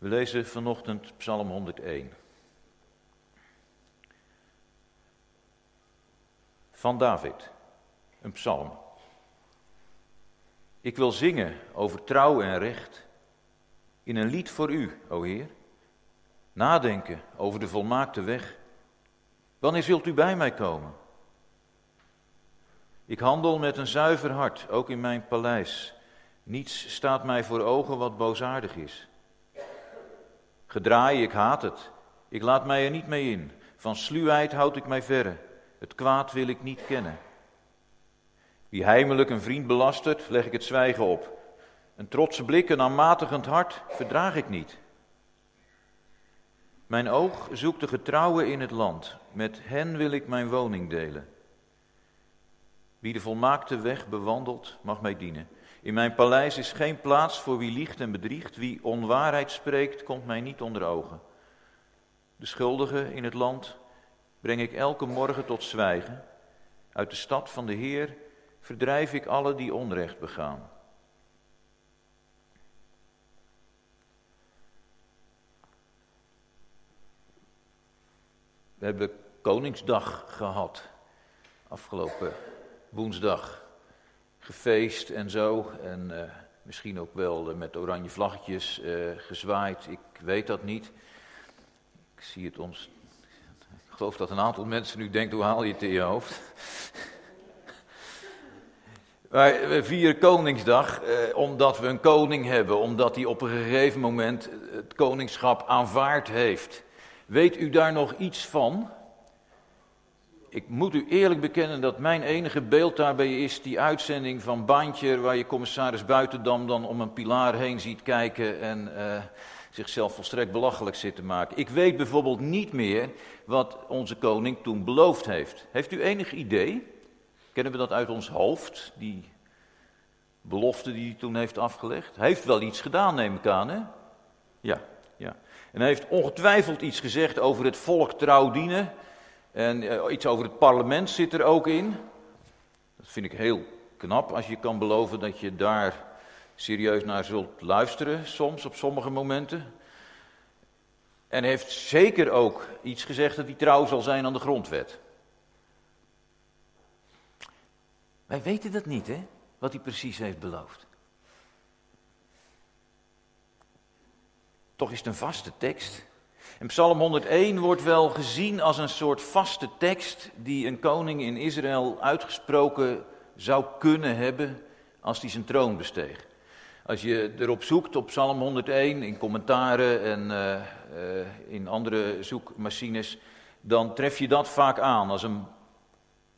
We lezen vanochtend Psalm 101. Van David, een psalm. Ik wil zingen over trouw en recht in een lied voor u, o Heer. Nadenken over de volmaakte weg. Wanneer zult u bij mij komen? Ik handel met een zuiver hart, ook in mijn paleis. Niets staat mij voor ogen wat boosaardig is. Gedraai, ik haat het. Ik laat mij er niet mee in. Van sluwheid houd ik mij verre. Het kwaad wil ik niet kennen. Wie heimelijk een vriend belastert, leg ik het zwijgen op. Een trotse blik, een aanmatigend hart, verdraag ik niet. Mijn oog zoekt de getrouwen in het land. Met hen wil ik mijn woning delen. Wie de volmaakte weg bewandelt, mag mij dienen. In mijn paleis is geen plaats voor wie liegt en bedriegt. Wie onwaarheid spreekt, komt mij niet onder ogen. De schuldigen in het land breng ik elke morgen tot zwijgen. Uit de stad van de Heer verdrijf ik alle die onrecht begaan. We hebben Koningsdag gehad afgelopen woensdag. Gefeest en zo. En uh, misschien ook wel met oranje vlaggetjes uh, gezwaaid. Ik weet dat niet. Ik zie het ons. Ik geloof dat een aantal mensen nu denkt: hoe haal je het in je hoofd? We vieren Koningsdag eh, omdat we een koning hebben, omdat hij op een gegeven moment het koningschap aanvaard heeft. Weet u daar nog iets van? Ik moet u eerlijk bekennen dat mijn enige beeld daarbij is die uitzending van Bandje, waar je commissaris Buitendam dan om een pilaar heen ziet kijken en uh, zichzelf volstrekt belachelijk zit te maken. Ik weet bijvoorbeeld niet meer wat onze koning toen beloofd heeft. Heeft u enig idee? Kennen we dat uit ons hoofd, die belofte die hij toen heeft afgelegd? Hij heeft wel iets gedaan, neem ik aan, hè? Ja, ja. En hij heeft ongetwijfeld iets gezegd over het volk trouw dienen. En uh, iets over het parlement zit er ook in. Dat vind ik heel knap als je kan beloven dat je daar serieus naar zult luisteren, soms op sommige momenten. En heeft zeker ook iets gezegd dat hij trouw zal zijn aan de grondwet. Wij weten dat niet, hè? Wat hij precies heeft beloofd. Toch is het een vaste tekst. En Psalm 101 wordt wel gezien als een soort vaste tekst die een koning in Israël uitgesproken zou kunnen hebben als hij zijn troon besteeg. Als je erop zoekt op Psalm 101 in commentaren en uh, uh, in andere zoekmachines, dan tref je dat vaak aan als een,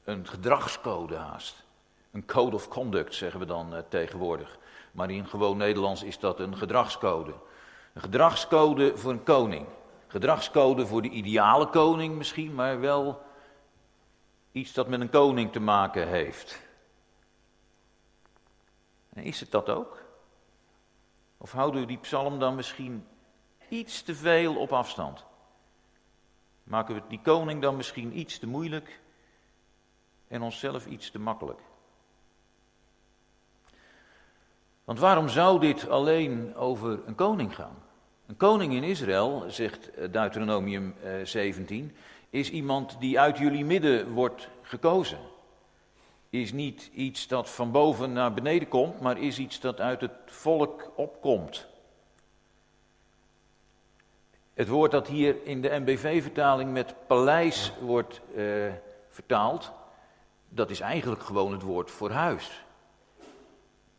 een gedragscode haast. Een code of conduct zeggen we dan uh, tegenwoordig. Maar in gewoon Nederlands is dat een gedragscode. Een gedragscode voor een koning. Gedragscode voor de ideale koning misschien, maar wel iets dat met een koning te maken heeft. En is het dat ook? Of houden we die psalm dan misschien iets te veel op afstand? Maken we die koning dan misschien iets te moeilijk en onszelf iets te makkelijk? Want waarom zou dit alleen over een koning gaan? Een koning in Israël, zegt Deuteronomium 17, is iemand die uit jullie midden wordt gekozen. Is niet iets dat van boven naar beneden komt, maar is iets dat uit het volk opkomt. Het woord dat hier in de MBV-vertaling met paleis wordt eh, vertaald, dat is eigenlijk gewoon het woord voor huis.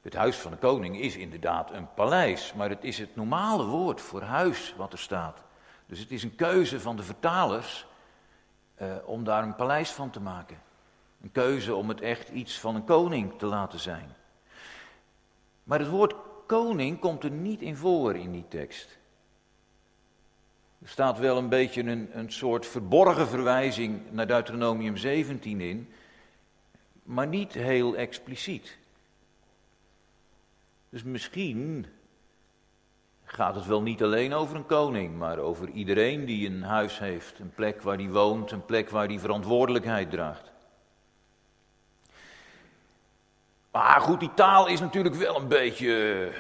Het huis van de koning is inderdaad een paleis, maar het is het normale woord voor huis wat er staat. Dus het is een keuze van de vertalers eh, om daar een paleis van te maken. Een keuze om het echt iets van een koning te laten zijn. Maar het woord koning komt er niet in voor in die tekst. Er staat wel een beetje een, een soort verborgen verwijzing naar Deuteronomium 17 in, maar niet heel expliciet. Dus misschien gaat het wel niet alleen over een koning, maar over iedereen die een huis heeft, een plek waar hij woont, een plek waar hij verantwoordelijkheid draagt. Maar goed, die taal is natuurlijk wel een beetje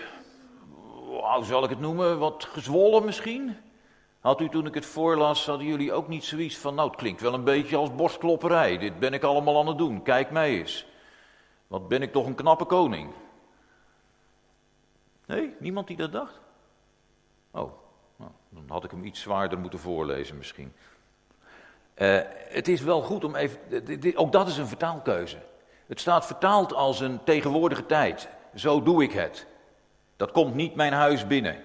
hoe zal ik het noemen, wat gezwollen misschien? Had u toen ik het voorlas, hadden jullie ook niet zoiets van, nou het klinkt wel een beetje als borstklopperij, dit ben ik allemaal aan het doen, kijk mij eens. Wat ben ik toch een knappe koning. Nee, niemand die dat dacht? Oh, nou, dan had ik hem iets zwaarder moeten voorlezen misschien. Uh, het is wel goed om even, ook dat is een vertaalkeuze. Het staat vertaald als een tegenwoordige tijd. Zo doe ik het. Dat komt niet mijn huis binnen.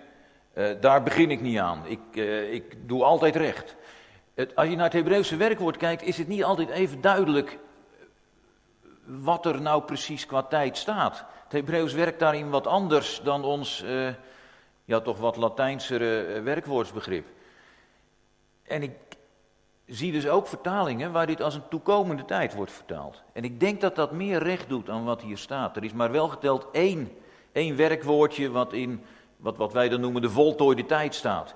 Uh, daar begin ik niet aan. Ik, ik doe altijd recht. Het, als je naar het Hebreeuwse werkwoord kijkt, is het niet altijd even duidelijk wat er nou precies qua tijd staat. Het Hebreeuws werkt daarin wat anders dan ons, uh, ja toch wat Latijnsere werkwoordsbegrip. En ik zie dus ook vertalingen waar dit als een toekomende tijd wordt vertaald. En ik denk dat dat meer recht doet aan wat hier staat. Er is maar wel geteld één, één werkwoordje wat in wat, wat wij dan noemen de voltooide tijd staat.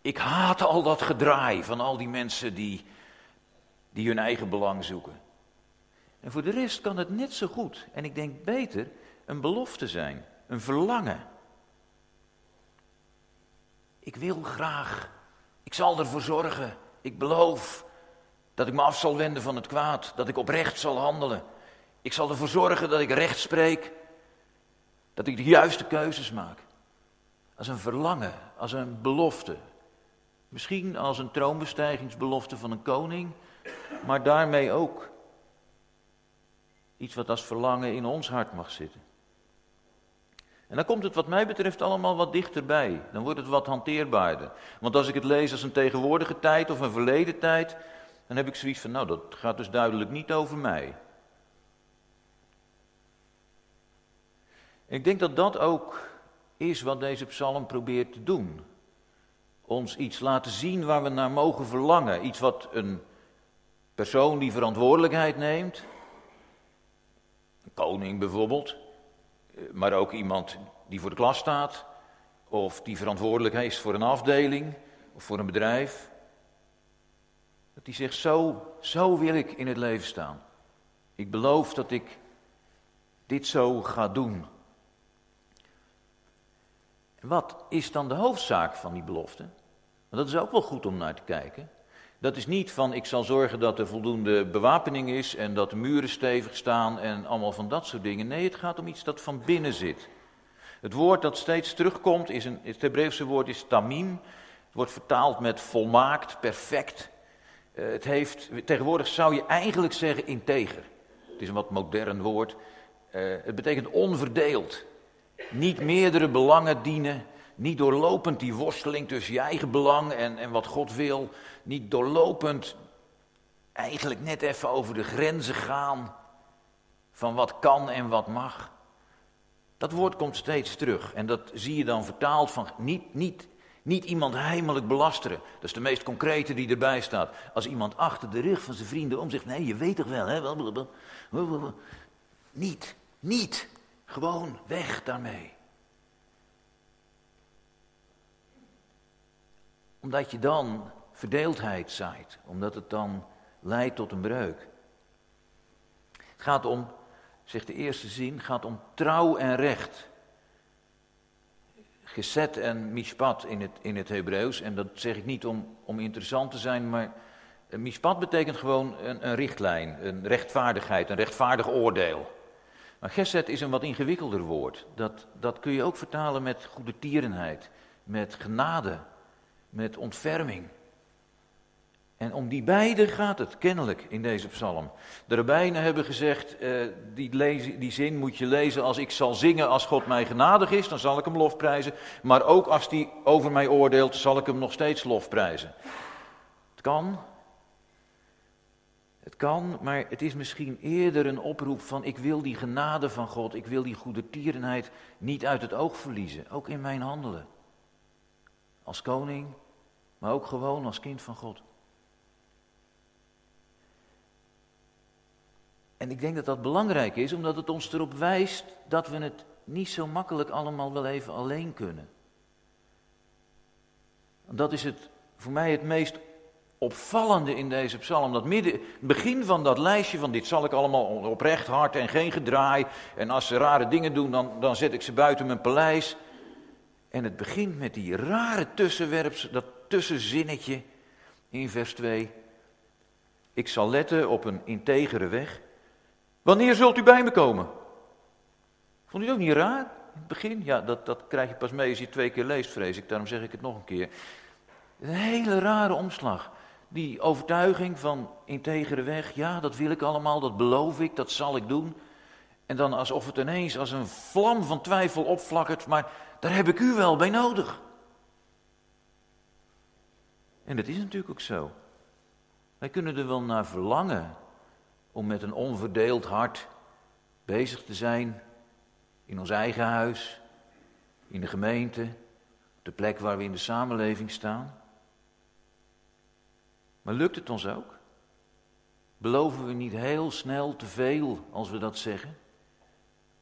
Ik haat al dat gedraai van al die mensen die, die hun eigen belang zoeken. En voor de rest kan het net zo goed, en ik denk beter, een belofte zijn, een verlangen. Ik wil graag, ik zal ervoor zorgen, ik beloof dat ik me af zal wenden van het kwaad, dat ik oprecht zal handelen. Ik zal ervoor zorgen dat ik recht spreek, dat ik de juiste keuzes maak. Als een verlangen, als een belofte. Misschien als een troonbestijgingsbelofte van een koning, maar daarmee ook iets wat als verlangen in ons hart mag zitten. En dan komt het wat mij betreft allemaal wat dichterbij. Dan wordt het wat hanteerbaarder. Want als ik het lees als een tegenwoordige tijd of een verleden tijd, dan heb ik zoiets van, nou dat gaat dus duidelijk niet over mij. ik denk dat dat ook is wat deze psalm probeert te doen. Ons iets laten zien waar we naar mogen verlangen. Iets wat een persoon die verantwoordelijkheid neemt, koning bijvoorbeeld, eh, maar ook iemand die voor de klas staat, of die verantwoordelijk is voor een afdeling of voor een bedrijf. Dat die zegt, zo, zo wil ik in het leven staan. Ik beloof dat ik dit zo ga doen. Wat is dan de hoofdzaak van die belofte? Dat is ook wel goed om naar te kijken. Dat is niet van ik zal zorgen dat er voldoende bewapening is en dat de muren stevig staan en allemaal van dat soort dingen. Nee, het gaat om iets dat van binnen zit. Het woord dat steeds terugkomt, is een, het Hebreeuwse woord is tamim. Het wordt vertaald met volmaakt, perfect. Uh, het heeft, tegenwoordig zou je eigenlijk zeggen integer. Het is een wat modern woord. Uh, het betekent onverdeeld. Niet meerdere belangen dienen. Niet doorlopend die worsteling tussen je eigen belang en, en wat God wil. Niet doorlopend eigenlijk net even over de grenzen gaan van wat kan en wat mag. Dat woord komt steeds terug en dat zie je dan vertaald van niet, niet, niet iemand heimelijk belasteren. Dat is de meest concrete die erbij staat. Als iemand achter de rug van zijn vrienden om zegt, nee je weet toch wel, hè? Niet, niet. Gewoon weg daarmee. Omdat je dan verdeeldheid zaait, omdat het dan leidt tot een breuk. Het gaat om, zegt de eerste zin, gaat om trouw en recht. Geset en mishpat in het, in het Hebreeuws. En dat zeg ik niet om, om interessant te zijn, maar mishpat betekent gewoon een, een richtlijn, een rechtvaardigheid, een rechtvaardig oordeel. Maar geset is een wat ingewikkelder woord. Dat, dat kun je ook vertalen met goede tierenheid, met genade, met ontferming. En om die beide gaat het kennelijk in deze psalm. De rabbijnen hebben gezegd, uh, die, die zin moet je lezen als ik zal zingen als God mij genadig is, dan zal ik hem lofprijzen. Maar ook als hij over mij oordeelt, zal ik hem nog steeds lofprijzen. Het kan, het kan, maar het is misschien eerder een oproep van ik wil die genade van God, ik wil die goede tierenheid niet uit het oog verliezen, ook in mijn handelen. Als koning, maar ook gewoon als kind van God. En ik denk dat dat belangrijk is, omdat het ons erop wijst dat we het niet zo makkelijk allemaal wel even alleen kunnen. Dat is het, voor mij het meest opvallende in deze psalm. Dat midden, begin van dat lijstje van dit zal ik allemaal oprecht hart en geen gedraai. En als ze rare dingen doen, dan, dan zet ik ze buiten mijn paleis. En het begint met die rare tussenwerps, dat tussenzinnetje in vers 2. Ik zal letten op een integere weg. Wanneer zult u bij me komen? Vond u het ook niet raar? In het begin? Ja, dat, dat krijg je pas mee als je het twee keer leest, vrees ik. Daarom zeg ik het nog een keer. Een hele rare omslag. Die overtuiging van integere weg, ja, dat wil ik allemaal, dat beloof ik, dat zal ik doen. En dan alsof het ineens als een vlam van twijfel opflakkert, maar daar heb ik u wel bij nodig. En dat is natuurlijk ook zo. Wij kunnen er wel naar verlangen om met een onverdeeld hart bezig te zijn in ons eigen huis, in de gemeente, de plek waar we in de samenleving staan. Maar lukt het ons ook? Beloven we niet heel snel te veel als we dat zeggen?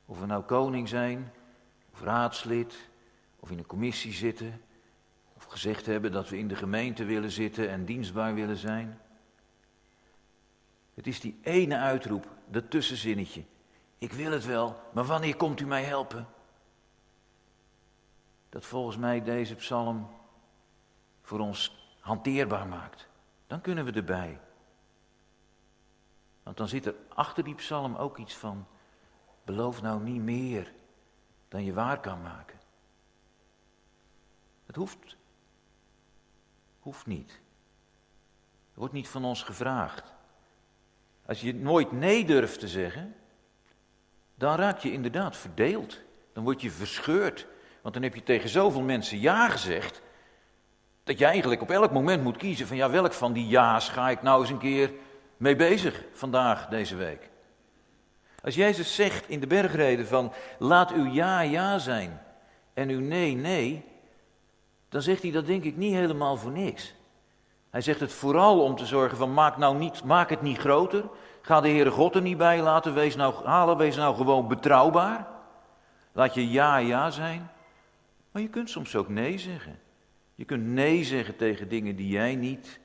Of we nou koning zijn, of raadslid, of in een commissie zitten, of gezegd hebben dat we in de gemeente willen zitten en dienstbaar willen zijn. Het is die ene uitroep, dat tussenzinnetje. Ik wil het wel, maar wanneer komt u mij helpen? Dat volgens mij deze psalm voor ons hanteerbaar maakt. Dan kunnen we erbij. Want dan zit er achter die psalm ook iets van, beloof nou niet meer dan je waar kan maken. Het hoeft. Hoeft niet. Wordt niet van ons gevraagd. Als je nooit nee durft te zeggen, dan raak je inderdaad verdeeld. Dan word je verscheurd. Want dan heb je tegen zoveel mensen ja gezegd, dat je eigenlijk op elk moment moet kiezen van ja, welk van die ja's ga ik nou eens een keer mee bezig vandaag, deze week. Als Jezus zegt in de bergreden van laat uw ja ja zijn en uw nee nee, dan zegt hij dat denk ik niet helemaal voor niks. Hij zegt het vooral om te zorgen van maak, nou niet, maak het niet groter, ga de Heere God er niet bij laten, wees nou, halen, wees nou gewoon betrouwbaar. Laat je ja ja zijn, maar je kunt soms ook nee zeggen. Je kunt nee zeggen tegen dingen die jij niet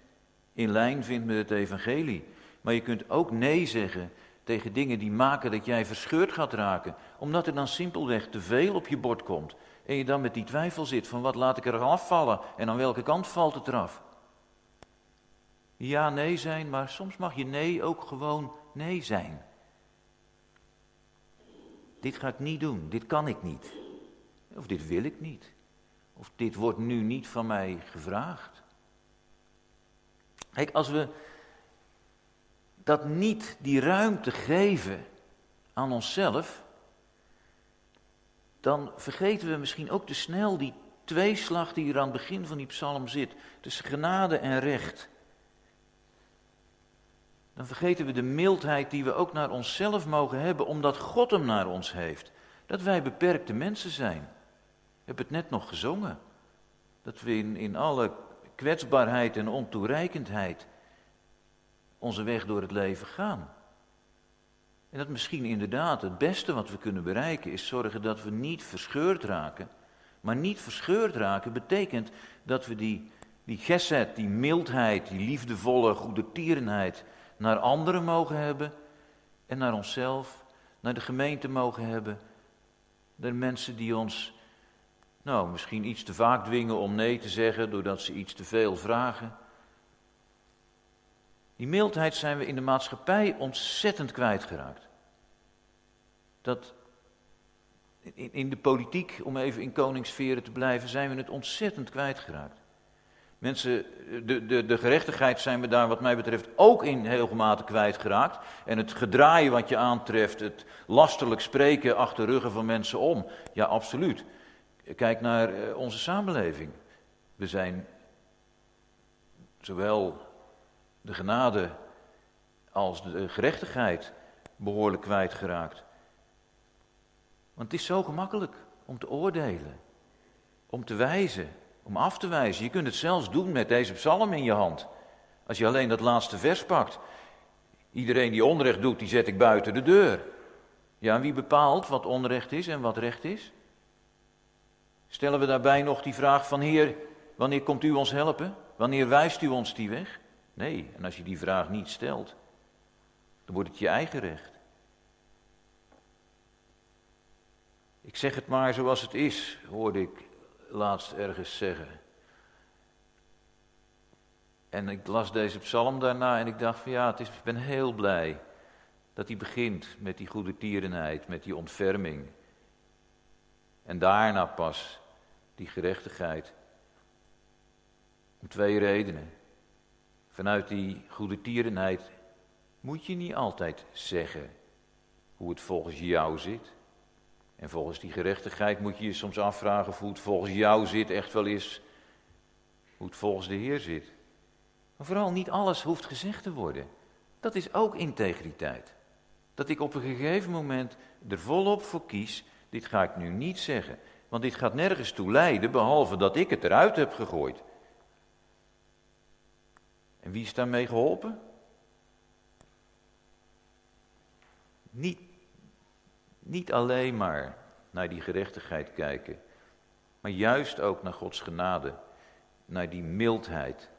in lijn vindt met het evangelie. Maar je kunt ook nee zeggen tegen dingen die maken dat jij verscheurd gaat raken. Omdat er dan simpelweg te veel op je bord komt. En je dan met die twijfel zit van wat laat ik er afvallen en aan welke kant valt het eraf. Ja, nee zijn, maar soms mag je nee ook gewoon nee zijn. Dit ga ik niet doen, dit kan ik niet. Of dit wil ik niet. Of dit wordt nu niet van mij gevraagd. Kijk, als we dat niet die ruimte geven aan onszelf, dan vergeten we misschien ook te snel die tweeslag die er aan het begin van die psalm zit, tussen genade en recht. Dan vergeten we de mildheid die we ook naar onszelf mogen hebben, omdat God hem naar ons heeft. Dat wij beperkte mensen zijn heb het net nog gezongen. Dat we in, in alle kwetsbaarheid en ontoereikendheid onze weg door het leven gaan. En dat misschien inderdaad het beste wat we kunnen bereiken is zorgen dat we niet verscheurd raken. Maar niet verscheurd raken betekent dat we die, die geset, die mildheid, die liefdevolle goede tierenheid naar anderen mogen hebben en naar onszelf, naar de gemeente mogen hebben. De mensen die ons nou, misschien iets te vaak dwingen om nee te zeggen doordat ze iets te veel vragen. Die mildheid zijn we in de maatschappij ontzettend kwijtgeraakt. Dat in, in de politiek, om even in koningssferen te blijven, zijn we het ontzettend kwijtgeraakt. Mensen, de, de, de gerechtigheid zijn we daar wat mij betreft ook in heel mate kwijtgeraakt. En het gedraaien wat je aantreft, het lastelijk spreken achter ruggen van mensen om. Ja, absoluut. Kijk naar eh, onze samenleving. We zijn zowel de genade als de gerechtigheid behoorlijk kwijtgeraakt. Want het is zo gemakkelijk om te oordelen, om te wijzen, om af te wijzen. Je kunt het zelfs doen met deze psalm in je hand. Als je alleen dat laatste vers pakt. Iedereen die onrecht doet, die zet ik buiten de deur. Ja, en wie bepaalt wat onrecht is en wat recht is? Stellen we daarbij nog die vraag van Heer, wanneer komt u ons helpen? Wanneer wijst u ons die weg? Nee, en als je die vraag niet stelt, dan wordt het je eigen recht. Ik zeg het maar zoals het is, hoorde ik laatst ergens zeggen. En ik las deze psalm daarna en ik dacht van ja, het is, ik ben heel blij dat hij begint met die goede tierenheid, met die ontferming. En daarna pas die gerechtigheid. Om twee redenen. Vanuit die goede tierenheid moet je niet altijd zeggen hoe het volgens jou zit. En volgens die gerechtigheid moet je je soms afvragen of hoe het volgens jou zit echt wel is hoe het volgens de Heer zit. Maar vooral niet alles hoeft gezegd te worden. Dat is ook integriteit. Dat ik op een gegeven moment er volop voor kies, dit ga ik nu niet zeggen, want dit gaat nergens toe leiden, behalve dat ik het eruit heb gegooid. En wie is daarmee geholpen? Niet, niet alleen maar naar die gerechtigheid kijken, maar juist ook naar Gods genade, naar die mildheid.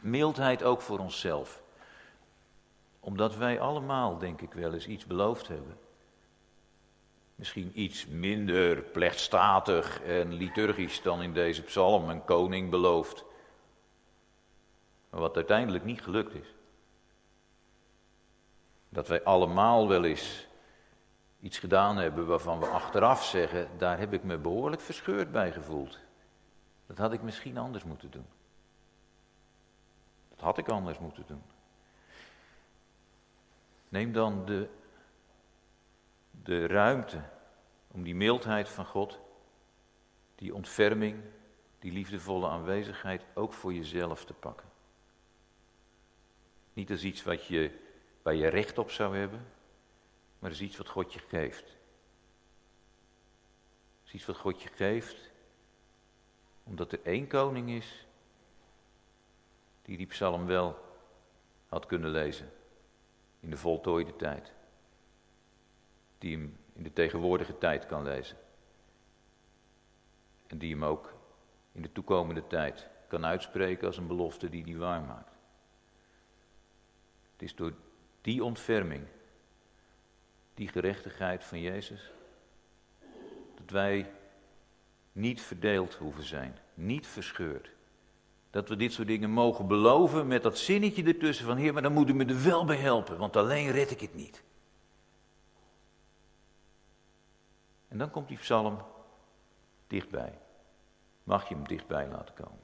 Mildheid ook voor onszelf. Omdat wij allemaal, denk ik wel eens, iets beloofd hebben. Misschien iets minder plechtstatig en liturgisch dan in deze psalm, een koning beloofd. Maar wat uiteindelijk niet gelukt is. Dat wij allemaal wel eens iets gedaan hebben waarvan we achteraf zeggen, daar heb ik me behoorlijk verscheurd bij gevoeld. Dat had ik misschien anders moeten doen. Dat had ik anders moeten doen. Neem dan de, de ruimte om die mildheid van God, die ontferming, die liefdevolle aanwezigheid ook voor jezelf te pakken. Niet als iets wat je, waar je recht op zou hebben, maar als iets wat God je geeft. Als iets wat God je geeft, omdat er één koning is die die psalm wel had kunnen lezen in de voltooide tijd. Die hem in de tegenwoordige tijd kan lezen. En die hem ook in de toekomende tijd kan uitspreken als een belofte die hij waarmaakt. Het is door die ontferming, die gerechtigheid van Jezus, dat wij niet verdeeld hoeven zijn, niet verscheurd. Dat we dit soort dingen mogen beloven met dat zinnetje ertussen van Heer, maar dan moet u me er wel bij helpen, want alleen red ik het niet. En dan komt die psalm dichtbij. Mag je hem dichtbij laten komen.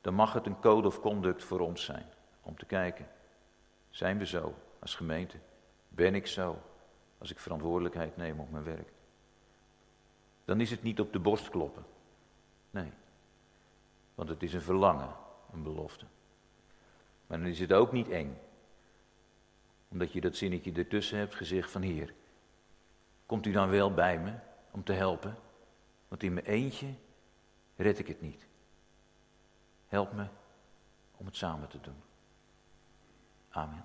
Dan mag het een code of conduct voor ons zijn, om te kijken. Zijn we zo als gemeente? Ben ik zo als ik verantwoordelijkheid neem op mijn werk? Dan is het niet op de borst kloppen. Nee. Want het is een verlangen, een belofte. Maar dan is het ook niet eng. Omdat je dat zinnetje ertussen hebt gezegd van hier. Komt u dan wel bij me om te helpen? Want in mijn eentje red ik het niet. Help me om het samen te doen. Amen.